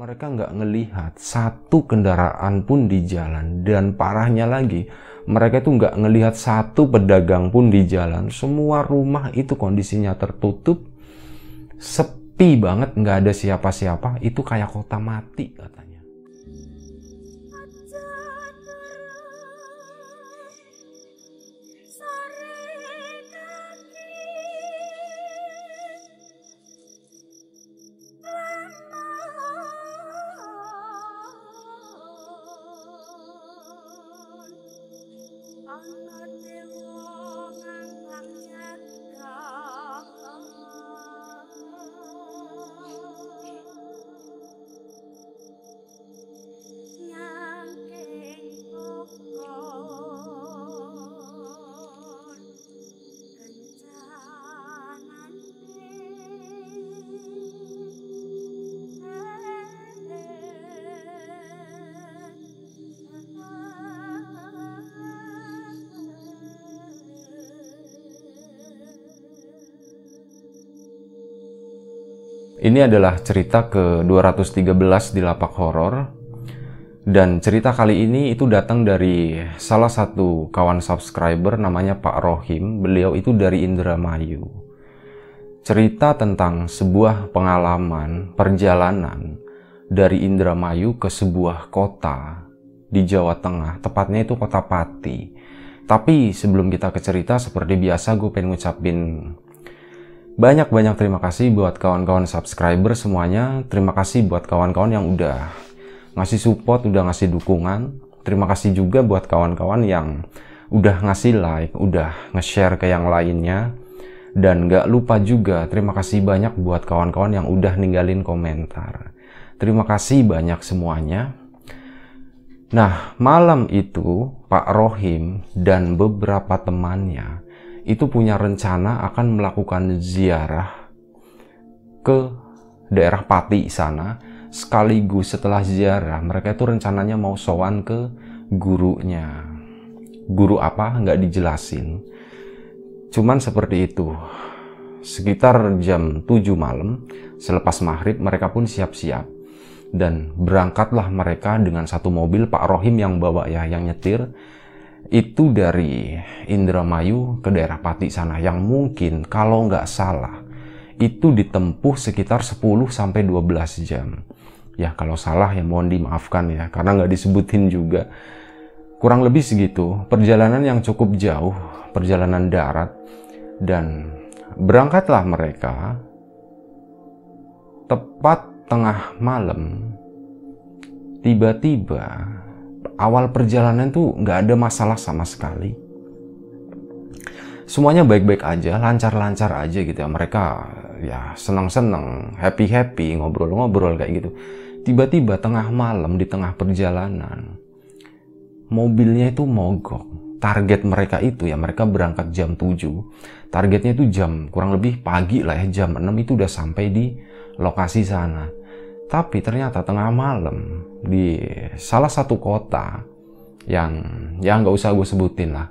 Mereka nggak ngelihat satu kendaraan pun di jalan dan parahnya lagi mereka itu nggak ngelihat satu pedagang pun di jalan. Semua rumah itu kondisinya tertutup, sepi banget, nggak ada siapa-siapa. Itu kayak kota mati katanya. Ini adalah cerita ke-213 di Lapak Horor. Dan cerita kali ini itu datang dari salah satu kawan subscriber namanya Pak Rohim. Beliau itu dari Indramayu. Cerita tentang sebuah pengalaman perjalanan dari Indramayu ke sebuah kota di Jawa Tengah. Tepatnya itu kota Pati. Tapi sebelum kita ke cerita, seperti biasa gue pengen ngucapin banyak-banyak terima kasih buat kawan-kawan subscriber semuanya. Terima kasih buat kawan-kawan yang udah ngasih support, udah ngasih dukungan. Terima kasih juga buat kawan-kawan yang udah ngasih like, udah nge-share ke yang lainnya. Dan gak lupa juga terima kasih banyak buat kawan-kawan yang udah ninggalin komentar. Terima kasih banyak semuanya. Nah, malam itu Pak Rohim dan beberapa temannya itu punya rencana akan melakukan ziarah ke daerah Pati sana. Sekaligus setelah ziarah mereka itu rencananya mau sowan ke gurunya. Guru apa? Nggak dijelasin. Cuman seperti itu. Sekitar jam 7 malam selepas maghrib mereka pun siap-siap. Dan berangkatlah mereka dengan satu mobil Pak Rohim yang bawa ya yang nyetir itu dari Indramayu ke daerah Pati sana yang mungkin kalau nggak salah itu ditempuh sekitar 10 sampai 12 jam. Ya kalau salah ya mohon dimaafkan ya karena nggak disebutin juga. Kurang lebih segitu, perjalanan yang cukup jauh, perjalanan darat dan berangkatlah mereka tepat tengah malam tiba-tiba awal perjalanan tuh nggak ada masalah sama sekali. Semuanya baik-baik aja, lancar-lancar aja gitu ya. Mereka ya senang-senang, happy-happy, ngobrol-ngobrol kayak gitu. Tiba-tiba tengah malam di tengah perjalanan, mobilnya itu mogok. Target mereka itu ya, mereka berangkat jam 7. Targetnya itu jam kurang lebih pagi lah ya, jam 6 itu udah sampai di lokasi sana tapi ternyata tengah malam di salah satu kota yang ya nggak usah gue sebutin lah.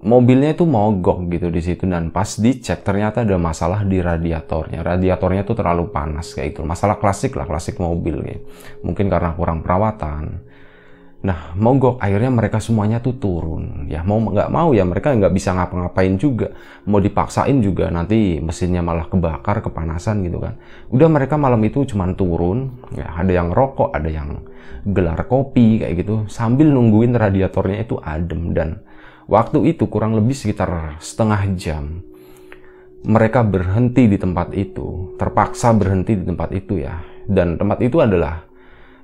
Mobilnya itu mogok gitu di situ dan pas dicek ternyata ada masalah di radiatornya. Radiatornya tuh terlalu panas kayak itu masalah klasik lah klasik mobil gitu. mungkin karena kurang perawatan Nah, mogok akhirnya mereka semuanya tuh turun. Ya mau nggak mau ya mereka nggak bisa ngapa-ngapain juga. Mau dipaksain juga nanti mesinnya malah kebakar, kepanasan gitu kan. Udah mereka malam itu cuma turun. Ya ada yang rokok, ada yang gelar kopi kayak gitu. Sambil nungguin radiatornya itu adem dan waktu itu kurang lebih sekitar setengah jam. Mereka berhenti di tempat itu, terpaksa berhenti di tempat itu ya. Dan tempat itu adalah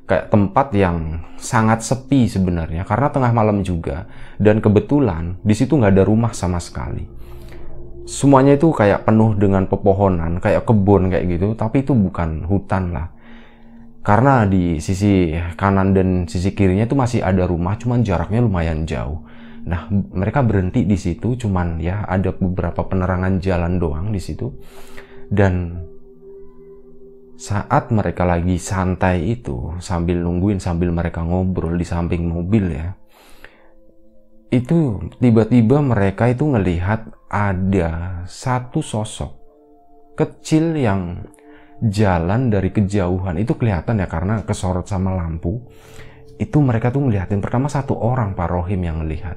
kayak tempat yang sangat sepi sebenarnya karena tengah malam juga. Dan kebetulan di situ nggak ada rumah sama sekali. Semuanya itu kayak penuh dengan pepohonan kayak kebun kayak gitu tapi itu bukan hutan lah. Karena di sisi kanan dan sisi kirinya itu masih ada rumah cuman jaraknya lumayan jauh. Nah mereka berhenti di situ cuman ya ada beberapa penerangan jalan doang di situ. Dan saat mereka lagi santai itu sambil nungguin sambil mereka ngobrol di samping mobil ya itu tiba-tiba mereka itu ngelihat ada satu sosok kecil yang jalan dari kejauhan. Itu kelihatan ya karena kesorot sama lampu. Itu mereka tuh ngeliatin pertama satu orang Pak Rohim yang ngelihat.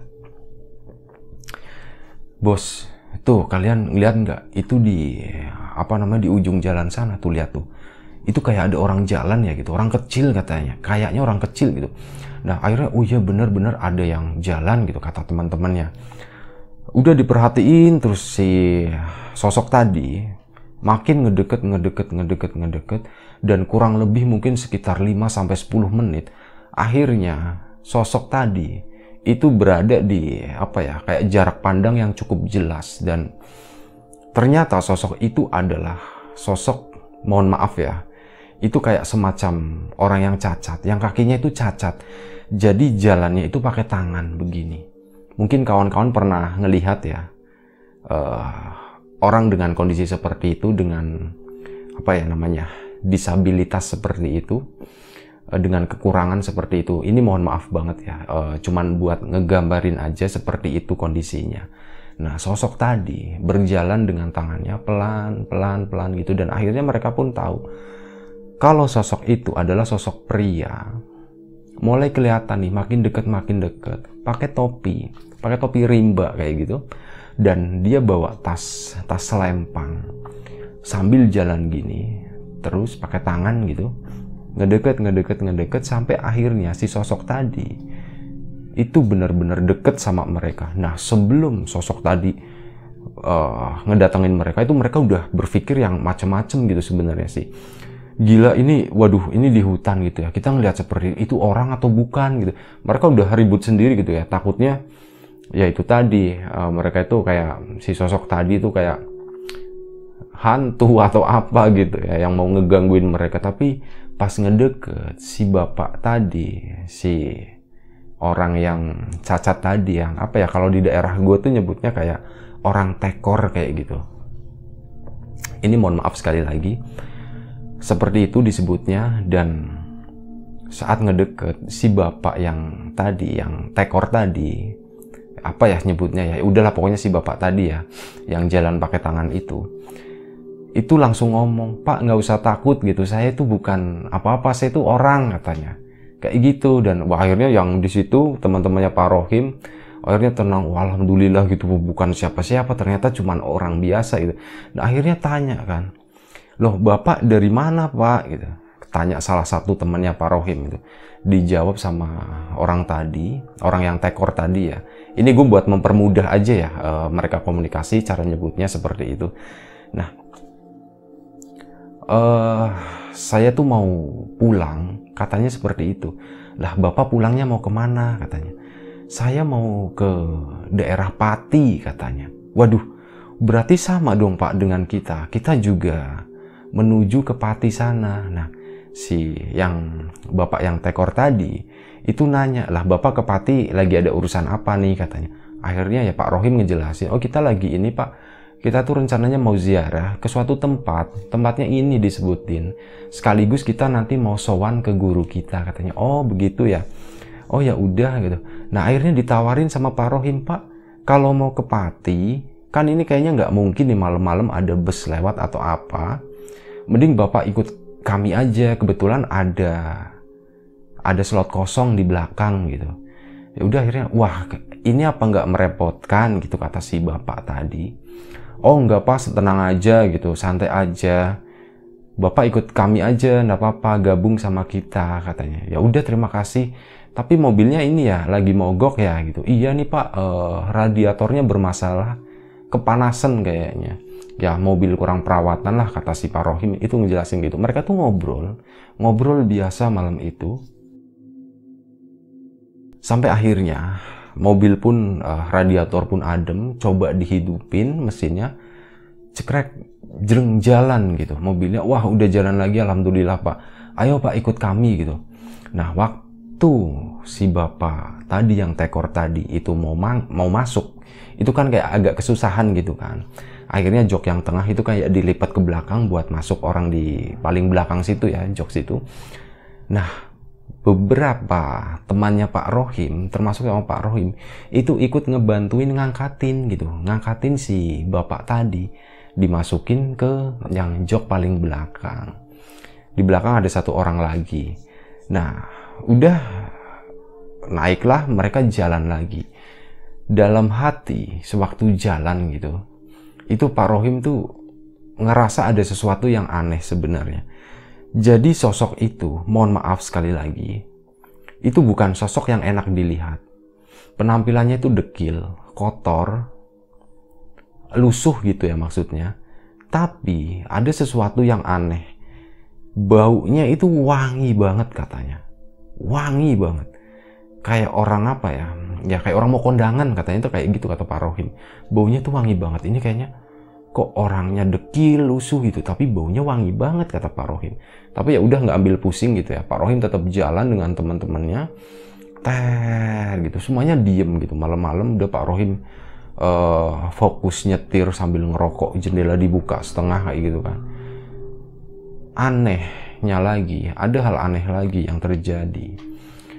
Bos tuh kalian ngeliat nggak? Itu di apa namanya di ujung jalan sana tuh lihat tuh itu kayak ada orang jalan ya gitu orang kecil katanya. Kayaknya orang kecil gitu. Nah akhirnya oh iya bener-bener ada yang jalan gitu kata teman-temannya. Udah diperhatiin terus si sosok tadi makin ngedeket ngedeket ngedeket ngedeket dan kurang lebih mungkin sekitar 5 sampai 10 menit akhirnya sosok tadi itu berada di apa ya kayak jarak pandang yang cukup jelas. Dan ternyata sosok itu adalah sosok mohon maaf ya itu kayak semacam orang yang cacat. Yang kakinya itu cacat. Jadi jalannya itu pakai tangan begini. Mungkin kawan-kawan pernah ngelihat ya uh, orang dengan kondisi seperti itu dengan apa ya namanya disabilitas seperti itu eh, dengan kekurangan seperti itu. Ini mohon maaf banget ya uh, cuman buat ngegambarin aja seperti itu kondisinya. Nah sosok tadi berjalan dengan tangannya pelan pelan pelan gitu dan akhirnya mereka pun tahu kalau sosok itu adalah sosok pria mulai kelihatan nih makin deket makin deket. Pakai topi pakai topi rimba kayak gitu. Dan dia bawa tas tas selempang. Sambil jalan gini terus pakai tangan gitu. Ngedeket ngedeket ngedeket sampai akhirnya si sosok tadi itu benar-benar deket sama mereka. Nah sebelum sosok tadi uh, ngedatengin mereka itu mereka udah berpikir yang macem-macem gitu sebenarnya sih gila ini waduh ini di hutan gitu ya. Kita ngelihat seperti itu orang atau bukan gitu. Mereka udah ribut sendiri gitu ya. Takutnya ya itu tadi uh, mereka itu kayak si sosok tadi itu kayak hantu atau apa gitu ya yang mau ngegangguin mereka. Tapi pas ngedeket si bapak tadi si orang yang cacat tadi yang apa ya kalau di daerah gue tuh nyebutnya kayak orang tekor kayak gitu. Ini mohon maaf sekali lagi seperti itu disebutnya dan saat ngedeket si bapak yang tadi yang tekor tadi apa ya nyebutnya ya? Udahlah pokoknya si bapak tadi ya yang jalan pakai tangan itu. Itu langsung ngomong pak nggak usah takut gitu. Saya itu bukan apa-apa saya itu orang katanya. Kayak gitu dan wah, akhirnya yang di situ teman-temannya Pak Rohim akhirnya tenang wah, alhamdulillah gitu bukan siapa-siapa ternyata cuma orang biasa gitu. Nah akhirnya tanya kan loh bapak dari mana pak? Gitu. Tanya salah satu temannya Pak Rohim itu dijawab sama orang tadi orang yang tekor tadi ya. Ini gue buat mempermudah aja ya uh, mereka komunikasi cara nyebutnya seperti itu. Nah uh, saya tuh mau pulang katanya seperti itu. Lah bapak pulangnya mau ke mana katanya? Saya mau ke daerah Pati katanya. Waduh berarti sama dong pak dengan kita. Kita juga menuju ke Pati sana. Nah si yang bapak yang tekor tadi itu nanya lah bapak ke Pati lagi ada urusan apa nih? katanya. Akhirnya ya Pak Rohim ngejelasin oh kita lagi ini Pak kita tuh rencananya mau ziarah ke suatu tempat tempatnya ini disebutin. Sekaligus kita nanti mau sowan ke guru kita katanya. Oh begitu ya? Oh ya udah gitu. Nah akhirnya ditawarin sama Pak Rohim Pak kalau mau ke Pati kan ini kayaknya nggak mungkin nih malam-malam ada bus lewat atau apa mending bapak ikut kami aja. Kebetulan ada ada slot kosong di belakang gitu. Ya udah akhirnya wah ini apa nggak merepotkan? gitu kata si bapak tadi. Oh nggak pas tenang aja gitu. Santai aja. Bapak ikut kami aja nggak apa-apa gabung sama kita katanya. Ya udah terima kasih. Tapi mobilnya ini ya lagi mogok ya gitu. Iya nih pak uh, radiatornya bermasalah. Kepanasan kayaknya ya mobil kurang perawatan lah kata si Pak Rohim itu ngejelasin gitu. Mereka tuh ngobrol ngobrol biasa malam itu. Sampai akhirnya mobil pun uh, radiator pun adem coba dihidupin mesinnya cekrek jreng jalan gitu. Mobilnya wah udah jalan lagi alhamdulillah pak. Ayo pak ikut kami gitu. Nah waktu si bapak tadi yang tekor tadi itu mau mau masuk itu kan kayak agak kesusahan gitu kan akhirnya jok yang tengah itu kayak dilipat ke belakang buat masuk orang di paling belakang situ ya jok situ nah beberapa temannya Pak Rohim termasuk sama Pak Rohim itu ikut ngebantuin ngangkatin gitu ngangkatin si bapak tadi dimasukin ke yang jok paling belakang. Di belakang ada satu orang lagi. Nah, udah naiklah mereka jalan lagi. Dalam hati, sewaktu jalan gitu, itu Pak Rohim tuh ngerasa ada sesuatu yang aneh sebenarnya. Jadi sosok itu, mohon maaf sekali lagi, itu bukan sosok yang enak dilihat. Penampilannya itu dekil, kotor, lusuh gitu ya maksudnya. Tapi ada sesuatu yang aneh. Baunya itu wangi banget katanya. Wangi banget. Kayak orang apa ya? Ya kayak orang mau kondangan katanya itu kayak gitu kata Pak Rohim. Baunya tuh wangi banget. Ini kayaknya kok orangnya dekil, lusuh gitu, tapi baunya wangi banget kata Pak Rohim. Tapi ya udah nggak ambil pusing gitu ya. Pak Rohim tetap jalan dengan teman-temannya. Ter gitu, semuanya diem gitu. Malam-malam udah Pak Rohim uh, fokus nyetir sambil ngerokok jendela dibuka setengah kayak gitu kan anehnya lagi ada hal aneh lagi yang terjadi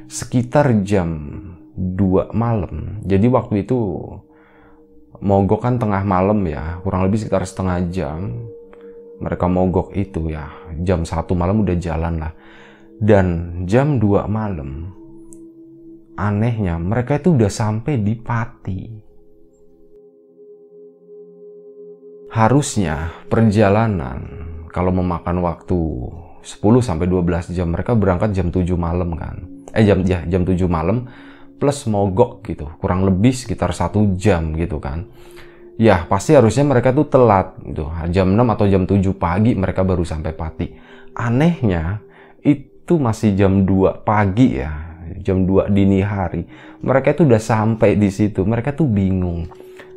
sekitar jam 2 malam. Jadi waktu itu mogok kan tengah malam ya kurang lebih sekitar setengah jam. Mereka mogok itu ya jam satu malam udah jalan lah. Dan jam 2 malam anehnya mereka itu udah sampai di Pati. Harusnya perjalanan kalau memakan waktu 10 sampai 12 jam mereka berangkat jam 7 malam kan. Eh jam ya jam 7 malam plus mogok gitu. Kurang lebih sekitar satu jam gitu kan. Ya pasti harusnya mereka tuh telat gitu. Jam 6 atau jam 7 pagi mereka baru sampai Pati. Anehnya itu masih jam 2 pagi ya. Jam 2 dini hari. Mereka itu udah sampai di situ. Mereka tuh bingung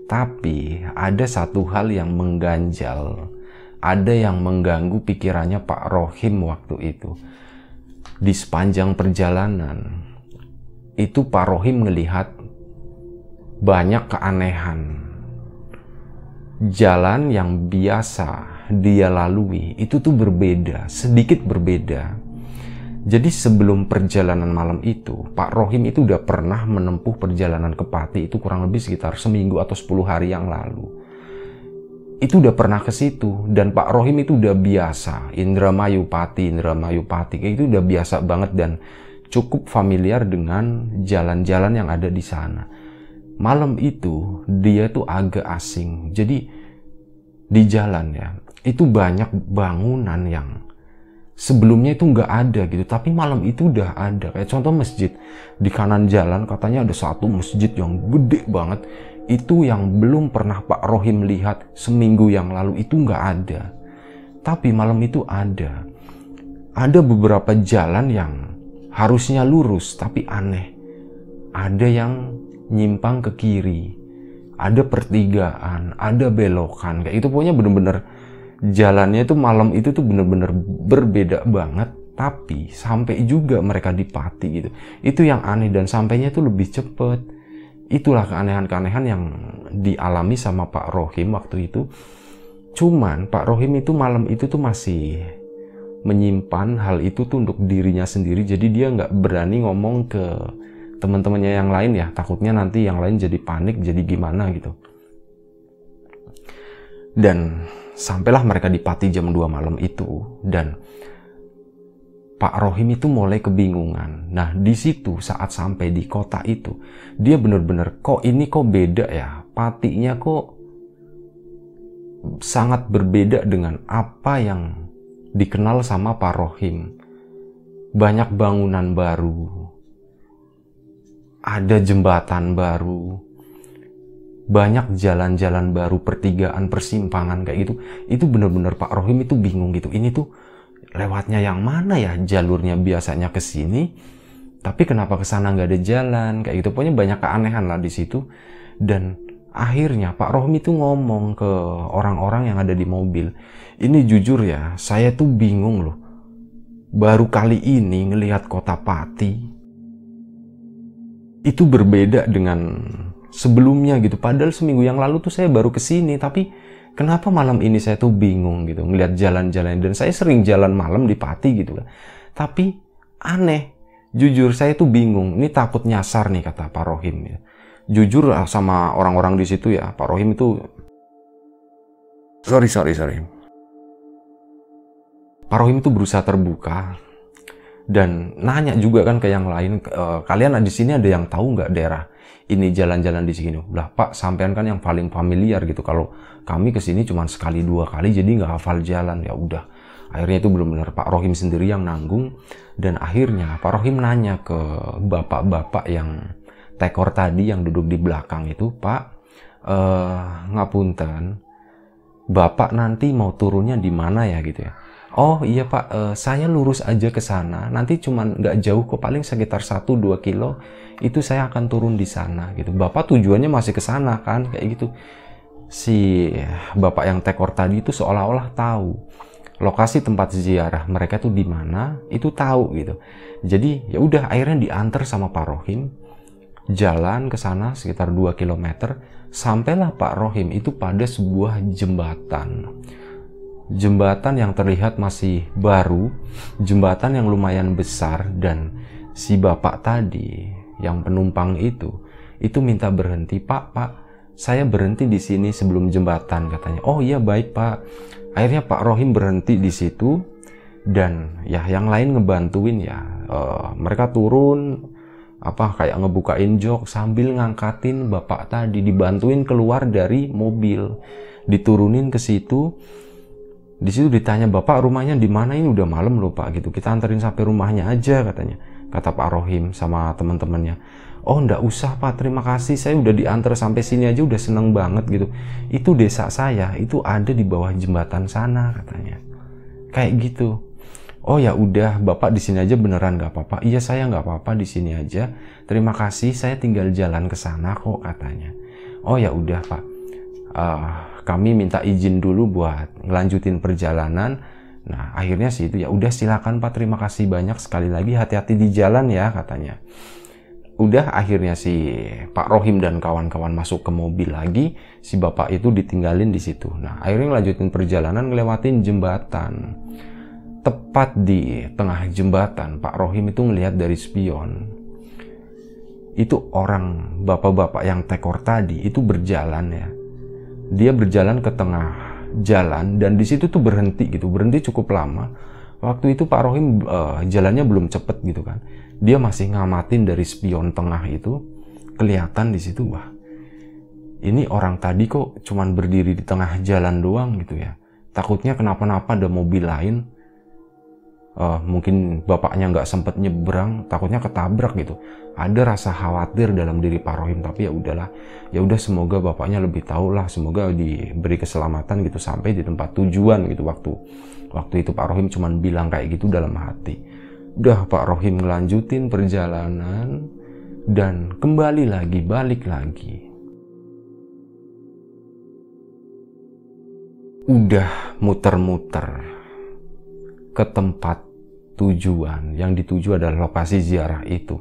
tapi ada satu hal yang mengganjal, ada yang mengganggu pikirannya Pak Rohim waktu itu. Di sepanjang perjalanan, itu Pak Rohim melihat banyak keanehan. Jalan yang biasa dia lalui itu tuh berbeda, sedikit berbeda jadi sebelum perjalanan malam itu, Pak Rohim itu udah pernah menempuh perjalanan ke Pati itu kurang lebih sekitar seminggu atau 10 hari yang lalu. Itu udah pernah ke situ dan Pak Rohim itu udah biasa. Indramayu Pati, Indramayu Pati, kayak itu udah biasa banget dan cukup familiar dengan jalan-jalan yang ada di sana. Malam itu dia tuh agak asing. Jadi di jalan ya, itu banyak bangunan yang sebelumnya itu nggak ada gitu. Tapi malam itu udah ada. Kayak contoh masjid. Di kanan jalan katanya ada satu masjid yang gede banget. Itu yang belum pernah Pak Rohim lihat seminggu yang lalu. Itu nggak ada. Tapi malam itu ada. Ada beberapa jalan yang harusnya lurus tapi aneh. Ada yang nyimpang ke kiri ada pertigaan ada belokan kayak itu pokoknya bener-bener jalannya itu malam itu tuh bener-bener berbeda banget tapi sampai juga mereka di Pati gitu. Itu yang aneh dan sampainya itu lebih cepet. Itulah keanehan-keanehan yang dialami sama Pak Rohim waktu itu. Cuman Pak Rohim itu malam itu tuh masih menyimpan hal itu tuh untuk dirinya sendiri jadi dia nggak berani ngomong ke teman-temannya yang lain ya takutnya nanti yang lain jadi panik jadi gimana gitu dan sampailah mereka di Pati jam 2 malam itu dan Pak Rohim itu mulai kebingungan. Nah, di situ saat sampai di kota itu, dia benar-benar kok ini kok beda ya? Patinya kok sangat berbeda dengan apa yang dikenal sama Pak Rohim. Banyak bangunan baru, ada jembatan baru, banyak jalan-jalan baru pertigaan persimpangan kayak gitu. Itu bener-bener Pak Rohim itu bingung gitu. Ini tuh lewatnya yang mana ya? Jalurnya biasanya ke sini tapi kenapa ke sana nggak ada jalan? Kayak gitu. Pokoknya banyak keanehan lah di situ. Dan akhirnya Pak Rohim itu ngomong ke orang-orang yang ada di mobil ini jujur ya saya tuh bingung loh baru kali ini ngelihat kota Pati itu berbeda dengan sebelumnya gitu. Padahal seminggu yang lalu tuh saya baru ke sini, tapi kenapa malam ini saya tuh bingung gitu ngelihat jalan-jalan dan saya sering jalan malam di Pati gitu kan. Tapi aneh, jujur saya tuh bingung. Ini takut nyasar nih kata Pak Rohim ya. Jujur sama orang-orang di situ ya, Pak Rohim itu sorry sorry sorry. Pak Rohim itu berusaha terbuka dan nanya juga kan ke yang lain e, kalian di sini ada yang tahu nggak daerah ini jalan-jalan di sini? Lah pak sampean kan yang paling familiar gitu. Kalau kami ke sini cuma sekali dua kali jadi nggak hafal jalan. Ya udah. Akhirnya itu belum benar Pak Rohim sendiri yang nanggung dan akhirnya Pak Rohim nanya ke bapak-bapak yang tekor tadi yang duduk di belakang itu Pak uh, ngapunten bapak nanti mau turunnya di mana ya gitu ya Oh iya pak, uh, saya lurus aja ke sana. Nanti cuman nggak jauh kok, paling sekitar 1-2 kilo. Itu saya akan turun di sana gitu. Bapak tujuannya masih ke sana kan, kayak gitu. Si bapak yang tekor tadi itu seolah-olah tahu lokasi tempat ziarah mereka tuh di mana, itu tahu gitu. Jadi ya udah akhirnya diantar sama Pak Rohim jalan ke sana sekitar 2 km sampailah Pak Rohim itu pada sebuah jembatan jembatan yang terlihat masih baru, jembatan yang lumayan besar dan si bapak tadi yang penumpang itu itu minta berhenti, "Pak, Pak, saya berhenti di sini sebelum jembatan," katanya. "Oh iya, baik, Pak." Akhirnya Pak Rohim berhenti di situ dan ya yang lain ngebantuin ya. Uh, mereka turun apa kayak ngebukain jok sambil ngangkatin bapak tadi dibantuin keluar dari mobil. Diturunin ke situ. Di situ ditanya bapak rumahnya di mana? Ini udah malam loh pak. Gitu. Kita anterin sampai rumahnya aja katanya kata Pak Rohim sama teman-temannya. Oh ndak usah pak. Terima kasih. Saya udah diantar sampai sini aja udah seneng banget gitu. Itu desa saya. Itu ada di bawah jembatan sana katanya. Kayak gitu oh ya udah bapak di sini aja beneran nggak apa-apa iya saya nggak apa-apa di sini aja terima kasih saya tinggal jalan ke sana kok katanya oh ya udah pak uh, kami minta izin dulu buat ngelanjutin perjalanan. Nah, akhirnya sih itu ya udah silakan Pak, terima kasih banyak sekali lagi hati-hati di jalan ya katanya. Udah akhirnya si Pak Rohim dan kawan-kawan masuk ke mobil lagi, si bapak itu ditinggalin di situ. Nah, akhirnya ngelanjutin perjalanan ngelewatin jembatan. Tepat di tengah jembatan, Pak Rohim itu ngelihat dari spion. Itu orang bapak-bapak yang tekor tadi itu berjalan ya. Dia berjalan ke tengah jalan dan di situ tuh berhenti gitu berhenti cukup lama. Waktu itu Pak Rohim uh, jalannya belum cepet gitu kan. Dia masih ngamatin dari spion tengah itu kelihatan di situ wah ini orang tadi kok cuman berdiri di tengah jalan doang gitu ya. Takutnya kenapa-napa ada mobil lain uh, mungkin bapaknya nggak sempet nyebrang takutnya ketabrak gitu. Ada rasa khawatir dalam diri Pak Rohim tapi ya udahlah. Ya udah semoga bapaknya lebih tahu lah semoga diberi keselamatan gitu sampai di tempat tujuan gitu. Waktu waktu itu Pak Rohim cuma bilang kayak gitu dalam hati. Udah Pak Rohim ngelanjutin perjalanan dan kembali lagi balik lagi. Udah muter-muter ke tempat tujuan. Yang dituju adalah lokasi ziarah itu.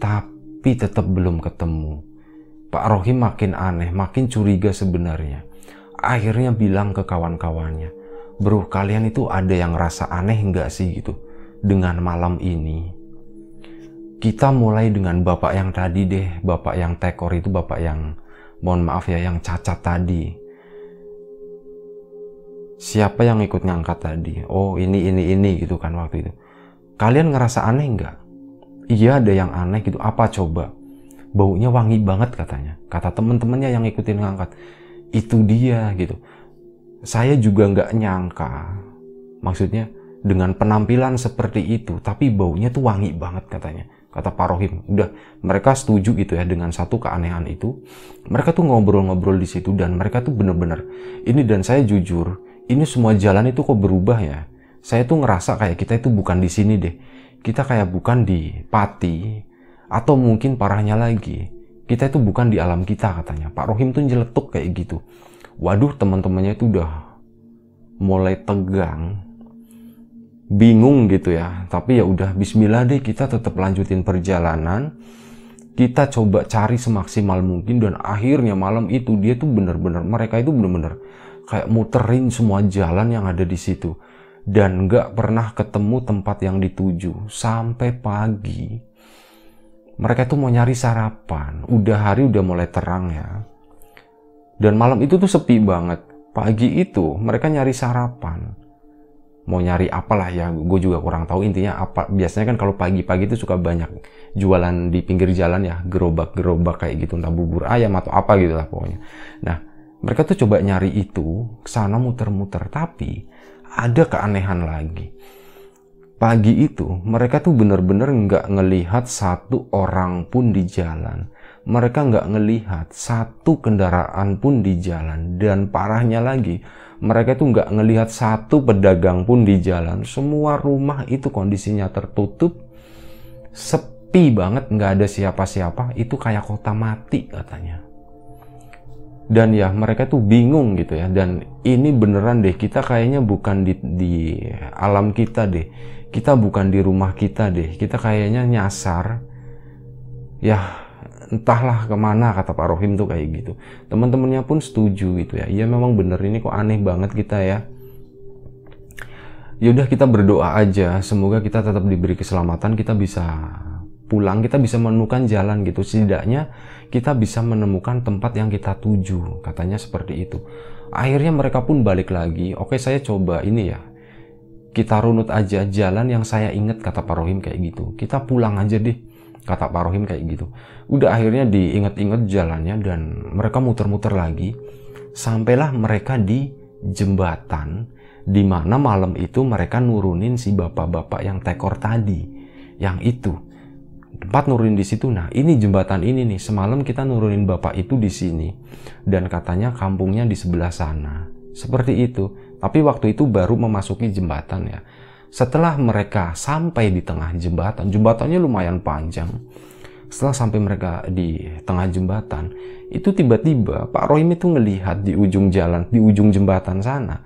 Tapi tetap belum ketemu. Pak Rohim makin aneh makin curiga sebenarnya. Akhirnya bilang ke kawan-kawannya bro kalian itu ada yang rasa aneh nggak sih gitu dengan malam ini? Kita mulai dengan bapak yang tadi deh bapak yang tekor itu bapak yang mohon maaf ya yang cacat tadi. Siapa yang ikut ngangkat tadi? Oh ini ini ini gitu kan waktu itu kalian ngerasa aneh nggak? Iya ada yang aneh gitu. Apa coba? Baunya wangi banget katanya. Kata temen-temennya yang ikutin ngangkat. Itu dia gitu. Saya juga nggak nyangka. Maksudnya dengan penampilan seperti itu tapi baunya tuh wangi banget katanya. Kata Pak Rohim. Udah mereka setuju gitu ya dengan satu keanehan itu. Mereka tuh ngobrol-ngobrol di situ dan mereka tuh bener-bener ini dan saya jujur ini semua jalan itu kok berubah ya. Saya tuh ngerasa kayak kita itu bukan di sini deh. Kita kayak bukan di Pati atau mungkin parahnya lagi kita itu bukan di alam kita katanya. Pak Rohim tuh nyeletuk kayak gitu. Waduh teman-temannya itu udah mulai tegang, bingung gitu ya. Tapi ya udah Bismillah deh kita tetap lanjutin perjalanan. Kita coba cari semaksimal mungkin dan akhirnya malam itu dia tuh bener-bener mereka itu bener-bener kayak muterin semua jalan yang ada di situ dan nggak pernah ketemu tempat yang dituju sampai pagi. Mereka tuh mau nyari sarapan. Udah hari udah mulai terang ya. Dan malam itu tuh sepi banget. Pagi itu mereka nyari sarapan. Mau nyari apalah ya gue juga kurang tahu intinya apa. Biasanya kan kalau pagi-pagi itu suka banyak jualan di pinggir jalan ya gerobak-gerobak kayak gitu entah bubur ayam atau apa gitu lah pokoknya. Nah mereka tuh coba nyari itu sana muter-muter. Tapi ada keanehan lagi pagi itu mereka tuh bener-bener nggak ngelihat satu orang pun di jalan mereka nggak ngelihat satu kendaraan pun di jalan dan parahnya lagi mereka itu nggak ngelihat satu pedagang pun di jalan. Semua rumah itu kondisinya tertutup, sepi banget, nggak ada siapa-siapa. Itu kayak kota mati katanya. Dan ya mereka tuh bingung gitu ya. Dan ini beneran deh, kita kayaknya bukan di, di alam kita deh. Kita bukan di rumah kita deh. Kita kayaknya nyasar. Ya entahlah ke mana kata Pak Rohim tuh kayak gitu teman-temannya pun setuju gitu ya iya memang bener ini kok aneh banget kita ya yaudah kita berdoa aja semoga kita tetap diberi keselamatan kita bisa pulang kita bisa menemukan jalan gitu. Setidaknya kita bisa menemukan tempat yang kita tuju katanya seperti itu. Akhirnya mereka pun balik lagi. Oke saya coba ini ya. Kita runut aja jalan yang saya ingat kata Pak Rohim kayak gitu. Kita pulang aja deh kata Pak Rohim kayak gitu. Udah akhirnya diingat-ingat jalannya dan mereka muter-muter lagi. Sampailah mereka di jembatan di mana malam itu mereka nurunin si bapak-bapak yang tekor tadi yang itu tempat nurunin di situ. Nah ini jembatan ini nih semalam kita nurunin bapak itu di sini. Dan katanya kampungnya di sebelah sana. Seperti itu. Tapi waktu itu baru memasuki jembatan ya. Setelah mereka sampai di tengah jembatan, jembatannya lumayan panjang. Setelah sampai mereka di tengah jembatan, itu tiba-tiba Pak Rohim itu ngelihat di ujung jalan, di ujung jembatan sana,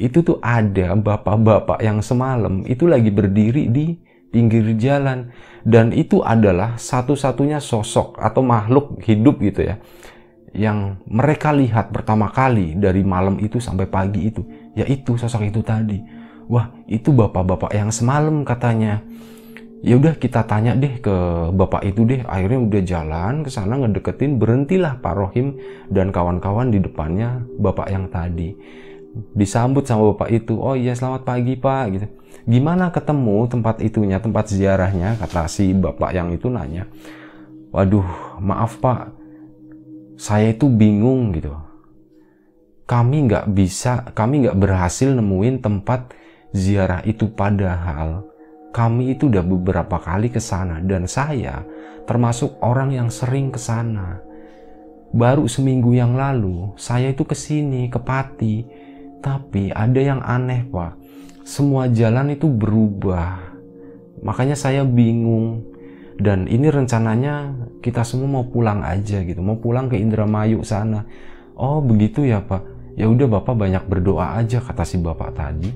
itu tuh ada bapak-bapak yang semalam itu lagi berdiri di pinggir jalan. Dan itu adalah satu-satunya sosok atau makhluk hidup gitu ya yang mereka lihat pertama kali dari malam itu sampai pagi itu yaitu sosok itu tadi. Wah itu bapak-bapak yang semalam katanya. Ya udah kita tanya deh ke bapak itu deh. Akhirnya udah jalan ke sana ngedeketin berhentilah Pak Rohim dan kawan-kawan di depannya bapak yang tadi. Disambut sama bapak itu oh iya selamat pagi pak gitu gimana ketemu tempat itunya tempat ziarahnya? Kata si bapak yang itu nanya. Waduh maaf pak. Saya itu bingung gitu. Kami nggak bisa kami nggak berhasil nemuin tempat ziarah itu. Padahal kami itu udah beberapa kali ke sana. Dan saya termasuk orang yang sering ke sana. Baru seminggu yang lalu saya itu ke sini ke Pati, tapi ada yang aneh pak. Semua jalan itu berubah. Makanya saya bingung. Dan ini rencananya kita semua mau pulang aja gitu, mau pulang ke Indramayu sana. Oh begitu ya pak. Ya udah bapak banyak berdoa aja kata si bapak tadi.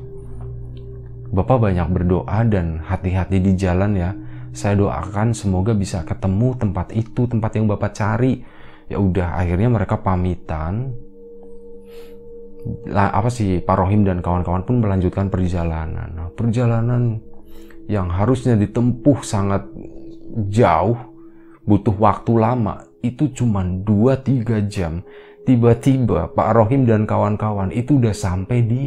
Bapak banyak berdoa dan hati-hati di jalan ya. Saya doakan semoga bisa ketemu tempat itu, tempat yang Bapak cari. Ya udah, akhirnya mereka pamitan. Apa sih Pak Rohim dan kawan-kawan pun melanjutkan perjalanan. Nah, perjalanan yang harusnya ditempuh sangat jauh, butuh waktu lama, itu cuma 2-3 jam. Tiba-tiba Pak Rohim dan kawan-kawan itu udah sampai di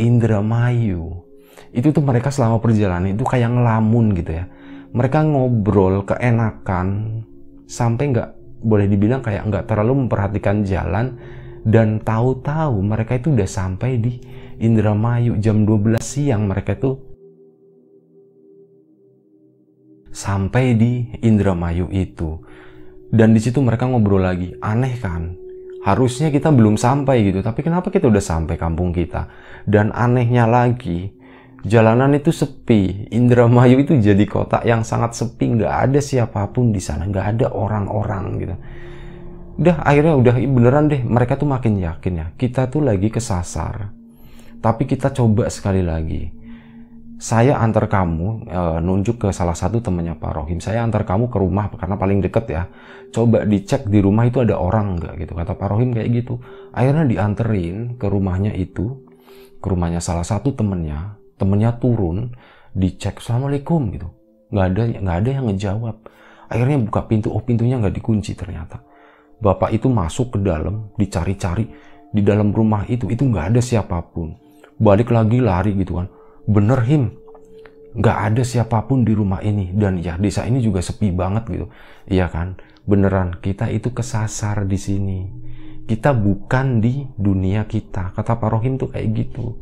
Indramayu itu tuh mereka selama perjalanan itu kayak ngelamun gitu ya mereka ngobrol keenakan sampai nggak boleh dibilang kayak nggak terlalu memperhatikan jalan dan tahu-tahu mereka itu udah sampai di Indramayu jam 12 siang mereka itu sampai di Indramayu itu. Dan di situ mereka ngobrol lagi. Aneh kan? Harusnya kita belum sampai gitu tapi kenapa kita udah sampai kampung kita? Dan anehnya lagi jalanan itu sepi. Indramayu itu jadi kota yang sangat sepi, nggak ada siapa pun di sana, nggak ada orang-orang gitu. Udah akhirnya udah beneran deh, mereka tuh makin yakin ya, kita tuh lagi kesasar. Tapi kita coba sekali lagi. Saya antar kamu e, nunjuk ke salah satu temannya Pak Rohim. Saya antar kamu ke rumah karena paling deket ya. Coba dicek di rumah itu ada orang nggak gitu. Kata Pak Rohim kayak gitu. Akhirnya dianterin ke rumahnya itu, ke rumahnya salah satu temennya temennya turun dicek assalamualaikum gitu nggak ada nggak ada yang ngejawab akhirnya buka pintu oh pintunya nggak dikunci ternyata bapak itu masuk ke dalam dicari-cari di dalam rumah itu itu nggak ada siapa pun. Balik lagi lari gitu kan. Bener him. Nggak ada siapa pun di rumah ini. Dan ya desa ini juga sepi banget gitu. Iya kan? Beneran kita itu kesasar di sini. Kita bukan di dunia kita. Kata Pak Rohim tuh kayak gitu.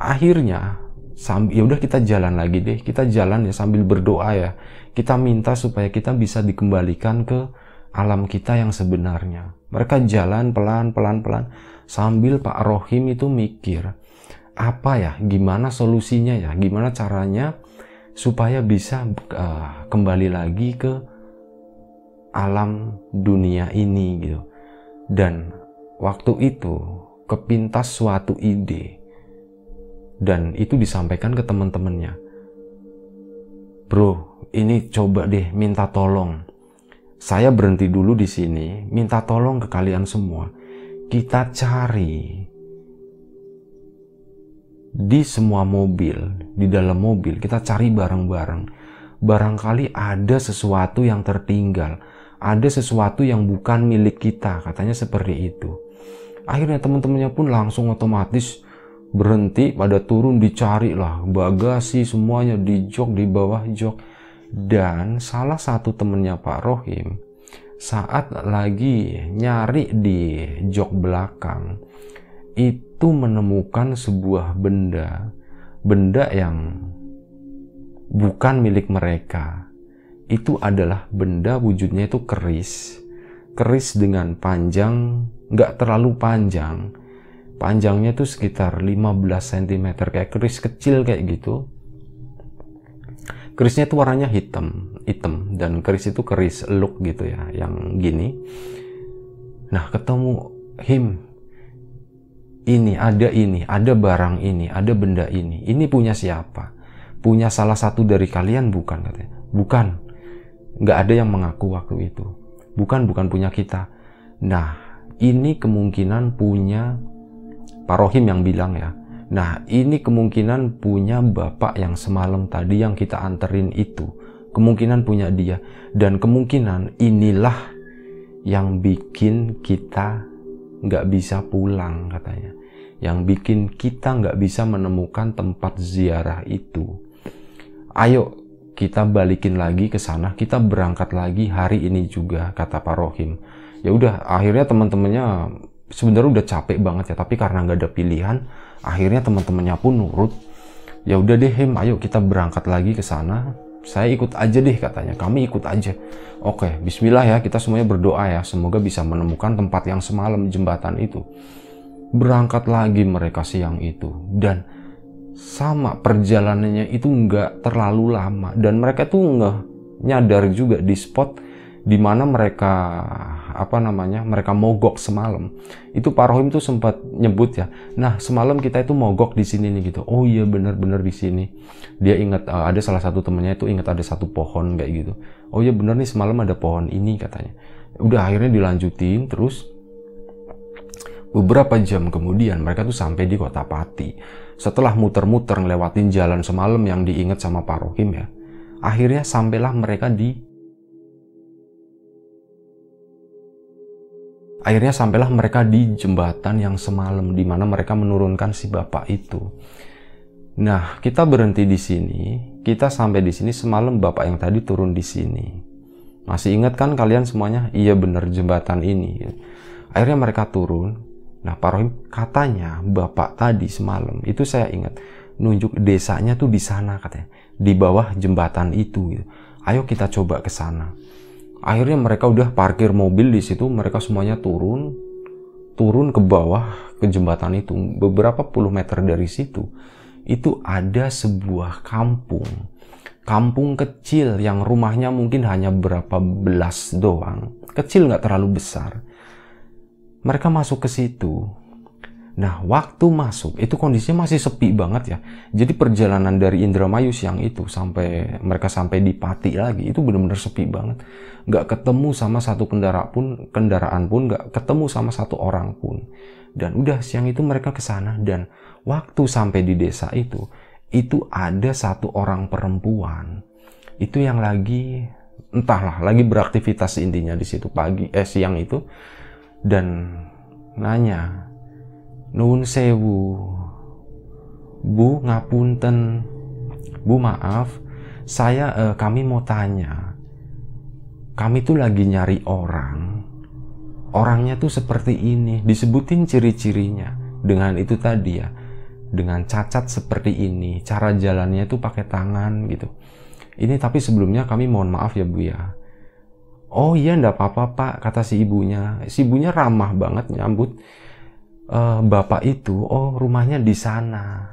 Akhirnya sambil ya udah kita jalan lagi deh. Kita jalan ya sambil berdoa ya. Kita minta supaya kita bisa dikembalikan ke alam kita yang sebenarnya. Mereka jalan pelan pelan pelan sambil Pak Rohim itu mikir apa ya, gimana solusinya ya, gimana caranya supaya bisa uh, kembali lagi ke alam dunia ini gitu. Dan waktu itu kepintas suatu ide dan itu disampaikan ke teman-temannya. Bro, ini coba deh minta tolong saya berhenti dulu di sini, minta tolong ke kalian semua. Kita cari di semua mobil, di dalam mobil, kita cari bareng-bareng. Barangkali ada sesuatu yang tertinggal, ada sesuatu yang bukan milik kita, katanya seperti itu. Akhirnya teman-temannya pun langsung otomatis berhenti pada turun dicari lah bagasi semuanya di jok di bawah jok dan salah satu temennya Pak Rohim saat lagi nyari di jok belakang itu menemukan sebuah benda. Benda yang bukan milik mereka. Itu adalah benda wujudnya itu keris. Keris dengan panjang nggak terlalu panjang. Panjangnya itu sekitar 15 cm kayak keris kecil kayak gitu kerisnya itu warnanya hitam hitam. Dan keris itu keris look gitu ya yang gini. Nah ketemu him ini ada ini ada barang ini ada benda ini. Ini punya siapa? Punya salah satu dari kalian? Bukan katanya. Bukan. Nggak ada yang mengaku waktu itu. Bukan bukan punya kita. Nah ini kemungkinan punya Pak Rohim yang bilang ya Nah, ini kemungkinan punya bapak yang semalam tadi yang kita anterin itu. Kemungkinan punya dia. Dan kemungkinan inilah yang bikin kita nggak bisa pulang katanya. Yang bikin kita nggak bisa menemukan tempat ziarah itu. Ayo kita balikin lagi ke sana, kita berangkat lagi hari ini juga kata Pak Rohim. Ya udah, akhirnya teman-temannya sebenarnya udah capek banget ya, tapi karena nggak ada pilihan, akhirnya teman-temannya pun nurut. Ya udah deh Him ayo kita berangkat lagi ke sana. Saya ikut aja deh katanya. Kami ikut aja. Oke Bismillah ya kita semuanya berdoa ya. Semoga bisa menemukan tempat yang semalam jembatan itu. Berangkat lagi mereka siang itu. Dan sama perjalanannya itu nggak terlalu lama. Dan mereka tuh nggak nyadar juga di spot di mana mereka apa namanya mereka mogok semalam. Itu Pak Rohim tuh sempat nyebut ya nah semalam kita itu mogok di sini nih gitu. Oh iya bener-bener di sini. Dia ingat uh, ada salah satu temennya itu ingat ada satu pohon kayak gitu. Oh iya bener nih semalam ada pohon ini katanya. Udah akhirnya dilanjutin terus beberapa jam kemudian mereka tuh sampai di kota Pati. Setelah muter-muter ngelewatin jalan semalam yang diingat sama Pak Rohim ya akhirnya sampailah mereka di Akhirnya sampailah mereka di jembatan yang semalam di mana mereka menurunkan si bapak itu. Nah, kita berhenti di sini. Kita sampai di sini semalam bapak yang tadi turun di sini. Masih ingat kan kalian semuanya? Iya benar jembatan ini. Akhirnya mereka turun. Nah, Pak Rohim katanya bapak tadi semalam itu saya ingat nunjuk desanya tuh di sana katanya, di bawah jembatan itu. Gitu. Ayo kita coba ke sana akhirnya mereka udah parkir mobil di situ mereka semuanya turun turun ke bawah ke jembatan itu beberapa puluh meter dari situ. Itu ada sebuah kampung kampung kecil yang rumahnya mungkin hanya berapa belas doang. Kecil nggak terlalu besar. Mereka masuk ke situ Nah, waktu masuk itu kondisinya masih sepi banget ya. Jadi perjalanan dari Indramayu siang itu sampai mereka sampai di Pati lagi itu benar-benar sepi banget. Nggak ketemu sama satu kendaraan pun, kendaraan pun nggak ketemu sama satu orang pun. Dan udah siang itu mereka ke sana dan waktu sampai di desa itu itu ada satu orang perempuan itu yang lagi entahlah lagi beraktivitas intinya di situ pagi eh siang itu dan nanya Nun sewu. Bu, ngapunten. Bu, maaf. Saya, eh, kami mau tanya. Kami tuh lagi nyari orang. Orangnya tuh seperti ini. Disebutin ciri-cirinya. Dengan itu tadi ya. Dengan cacat seperti ini. Cara jalannya tuh pakai tangan gitu. Ini tapi sebelumnya kami mohon maaf ya Bu ya. Oh iya ndak apa-apa pak, kata si ibunya. Si ibunya ramah banget nyambut e, bapak itu. Oh rumahnya di sana.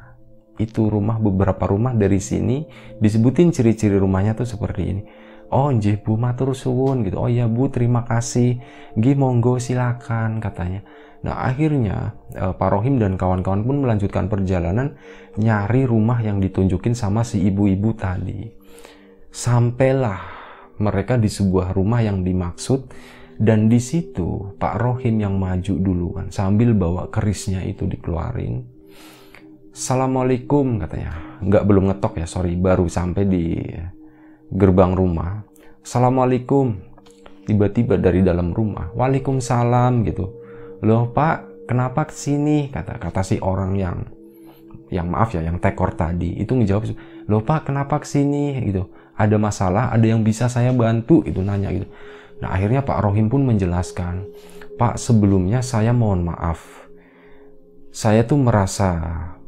Itu rumah beberapa rumah dari sini disebutin ciri-ciri rumahnya tuh seperti ini. Oh nggih Bu matur suwun gitu. Oh iya Bu terima kasih. Nggih monggo silakan katanya. Nah akhirnya e, Pak Rohim dan kawan-kawan pun melanjutkan perjalanan nyari rumah yang ditunjukin sama si ibu-ibu tadi. Sampailah mereka di sebuah rumah yang dimaksud dan di situ Pak Rohim yang maju duluan sambil bawa kerisnya itu dikeluarin. Assalamualaikum katanya. Nggak belum ngetok ya, sorry. Baru sampai di gerbang rumah. Assalamualaikum. Tiba-tiba dari dalam rumah. Waalaikumsalam gitu. Loh pak, kenapa ke sini? Kata kata si orang yang yang maaf ya, yang tekor tadi. Itu ngejawab, loh pak kenapa ke sini? Gitu ada masalah, ada yang bisa saya bantu, itu nanya gitu. Nah akhirnya Pak Rohim pun menjelaskan, Pak sebelumnya saya mohon maaf, saya tuh merasa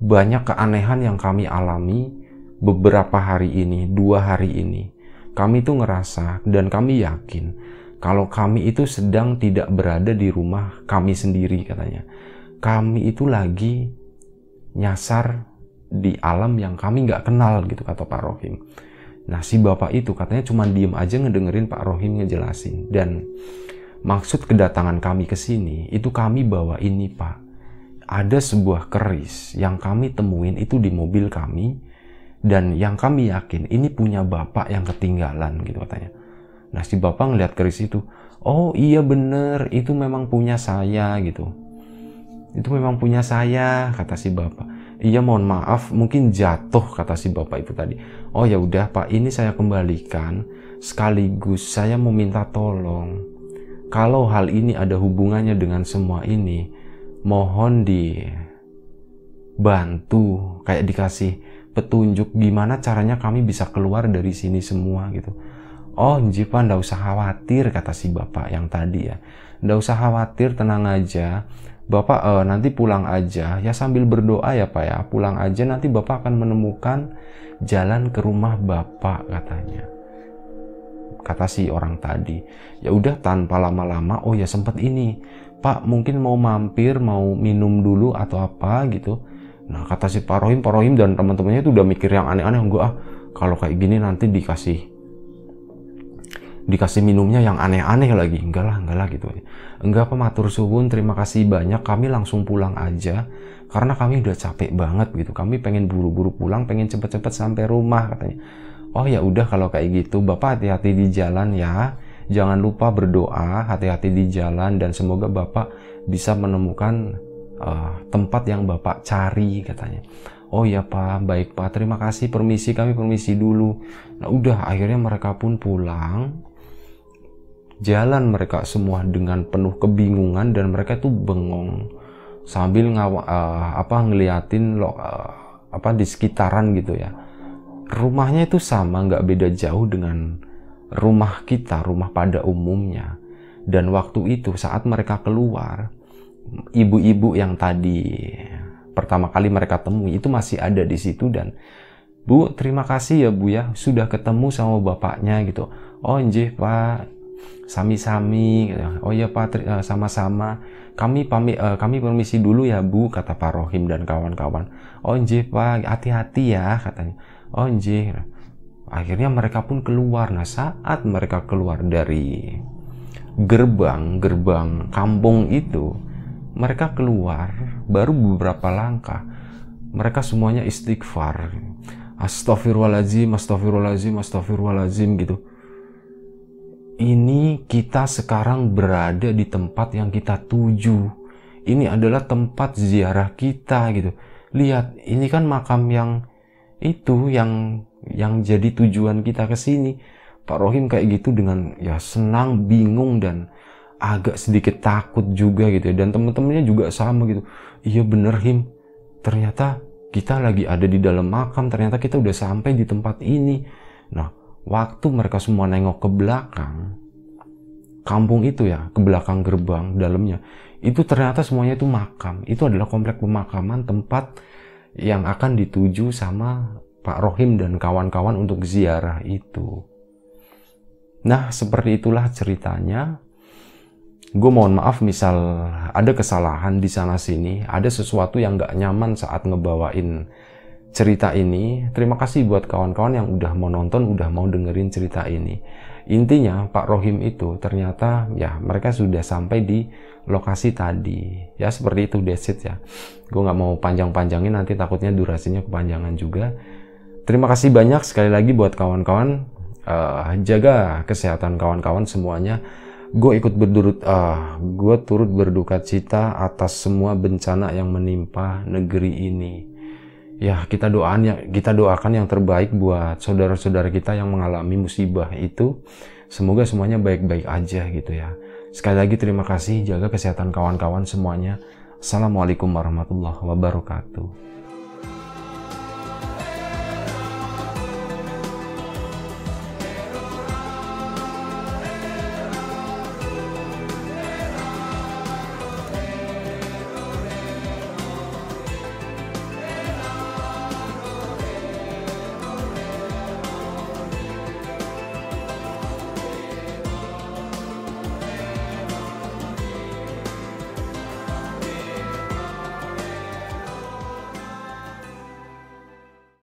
banyak keanehan yang kami alami beberapa hari ini, dua hari ini. Kami tuh ngerasa dan kami yakin kalau kami itu sedang tidak berada di rumah kami sendiri katanya. Kami itu lagi nyasar di alam yang kami nggak kenal gitu kata Pak Rohim. Nah si bapak itu katanya cuma diem aja ngedengerin Pak Rohim ngejelasin. Dan maksud kedatangan kami ke sini itu kami bawa ini Pak. Ada sebuah keris yang kami temuin itu di mobil kami. Dan yang kami yakin ini punya bapak yang ketinggalan gitu katanya. Nah si bapak ngeliat keris itu. Oh iya bener itu memang punya saya gitu. Itu memang punya saya kata si bapak Iya mohon maaf, mungkin jatuh kata si bapak itu tadi. Oh ya udah pak, ini saya kembalikan. Sekaligus saya mau minta tolong. Kalau hal ini ada hubungannya dengan semua ini, mohon dibantu, kayak dikasih petunjuk gimana caranya kami bisa keluar dari sini semua gitu. Oh Jipa ndak usah khawatir kata si bapak yang tadi ya. Ndak usah khawatir, tenang aja Bapak uh, nanti pulang aja. Ya sambil berdoa ya Pak ya. Pulang aja nanti Bapak akan menemukan jalan ke rumah Bapak katanya. Kata si orang tadi. Ya udah tanpa lama-lama oh ya sempat ini. Pak mungkin mau mampir mau minum dulu atau apa gitu. Nah kata si Pak Rohim Pak Rohim dan teman-temannya itu udah mikir yang aneh-aneh. Enggak ah kalau kayak gini nanti dikasih dikasih minumnya yang aneh-aneh lagi. Enggak lah enggak lah gitu. Enggak apa matur suwun. Terima kasih banyak. Kami langsung pulang aja. Karena kami udah capek banget gitu. Kami pengen buru-buru pulang pengen cepet-cepet sampai rumah katanya. Oh ya udah kalau kayak gitu. Bapak hati-hati di jalan ya. Jangan lupa berdoa hati-hati di jalan. Dan semoga bapak bisa menemukan uh, tempat yang bapak cari katanya. Oh ya pak. Baik pak. Terima kasih. Permisi kami permisi dulu. Nah udah. Akhirnya mereka pun pulang jalan mereka semua dengan penuh kebingungan dan mereka itu bengong. Sambil ngawa, uh, apa ngeliatin lo, uh, apa di sekitaran gitu ya. Rumahnya itu sama nggak beda jauh dengan rumah kita rumah pada umumnya. Dan waktu itu saat mereka keluar ibu-ibu yang tadi pertama kali mereka temui itu masih ada di situ dan Bu terima kasih ya Bu ya sudah ketemu sama bapaknya gitu. Oh njih Pak sami-sami gitu. oh iya pak eh, sama-sama. Kami pamit uh, kami permisi dulu ya bu kata Pak Rohim dan kawan-kawan. Oh nje pak hati-hati ya katanya. Oh nje akhirnya mereka pun keluar. Nah saat mereka keluar dari gerbang gerbang kampung itu mereka keluar baru beberapa langkah. Mereka semuanya istighfar. Astagfirullahaladzim astagfirullahaladzim astagfirullahaladzim gitu ini kita sekarang berada di tempat yang kita tuju. Ini adalah tempat ziarah kita gitu. Lihat, ini kan makam yang itu yang yang jadi tujuan kita ke sini. Pak Rohim kayak gitu dengan ya senang, bingung dan agak sedikit takut juga gitu ya. Dan temen-temennya juga sama gitu. Iya bener Him, ternyata kita lagi ada di dalam makam, ternyata kita udah sampai di tempat ini. Nah, waktu mereka semua nengok ke belakang, kampung itu ya, ke belakang gerbang dalamnya, itu ternyata semuanya itu makam. Itu adalah komplek pemakaman tempat yang akan dituju sama Pak Rohim dan kawan-kawan untuk ziarah itu. Nah, seperti itulah ceritanya gue mohon maaf misal ada kesalahan di sana sini, ada sesuatu yang gak nyaman saat ngebawain cerita ini. Terima kasih buat kawan-kawan yang udah mau nonton, udah mau dengerin cerita ini. Intinya Pak Rohim itu ternyata ya mereka sudah sampai di lokasi tadi. Ya seperti itu that's it ya. Gue gak mau panjang-panjangin nanti takutnya durasinya kepanjangan juga. Terima kasih banyak sekali lagi buat kawan-kawan. Uh, jaga kesehatan kawan-kawan semuanya gue ikut berdurut uh, ah, gue turut berduka cita atas semua bencana yang menimpa negeri ini ya kita doakan ya kita doakan yang terbaik buat saudara-saudara kita yang mengalami musibah itu. Semoga semuanya baik-baik aja gitu ya. Sekali lagi terima kasih jaga kesehatan kawan-kawan semuanya. Assalamualaikum warahmatullahi wabarakatuh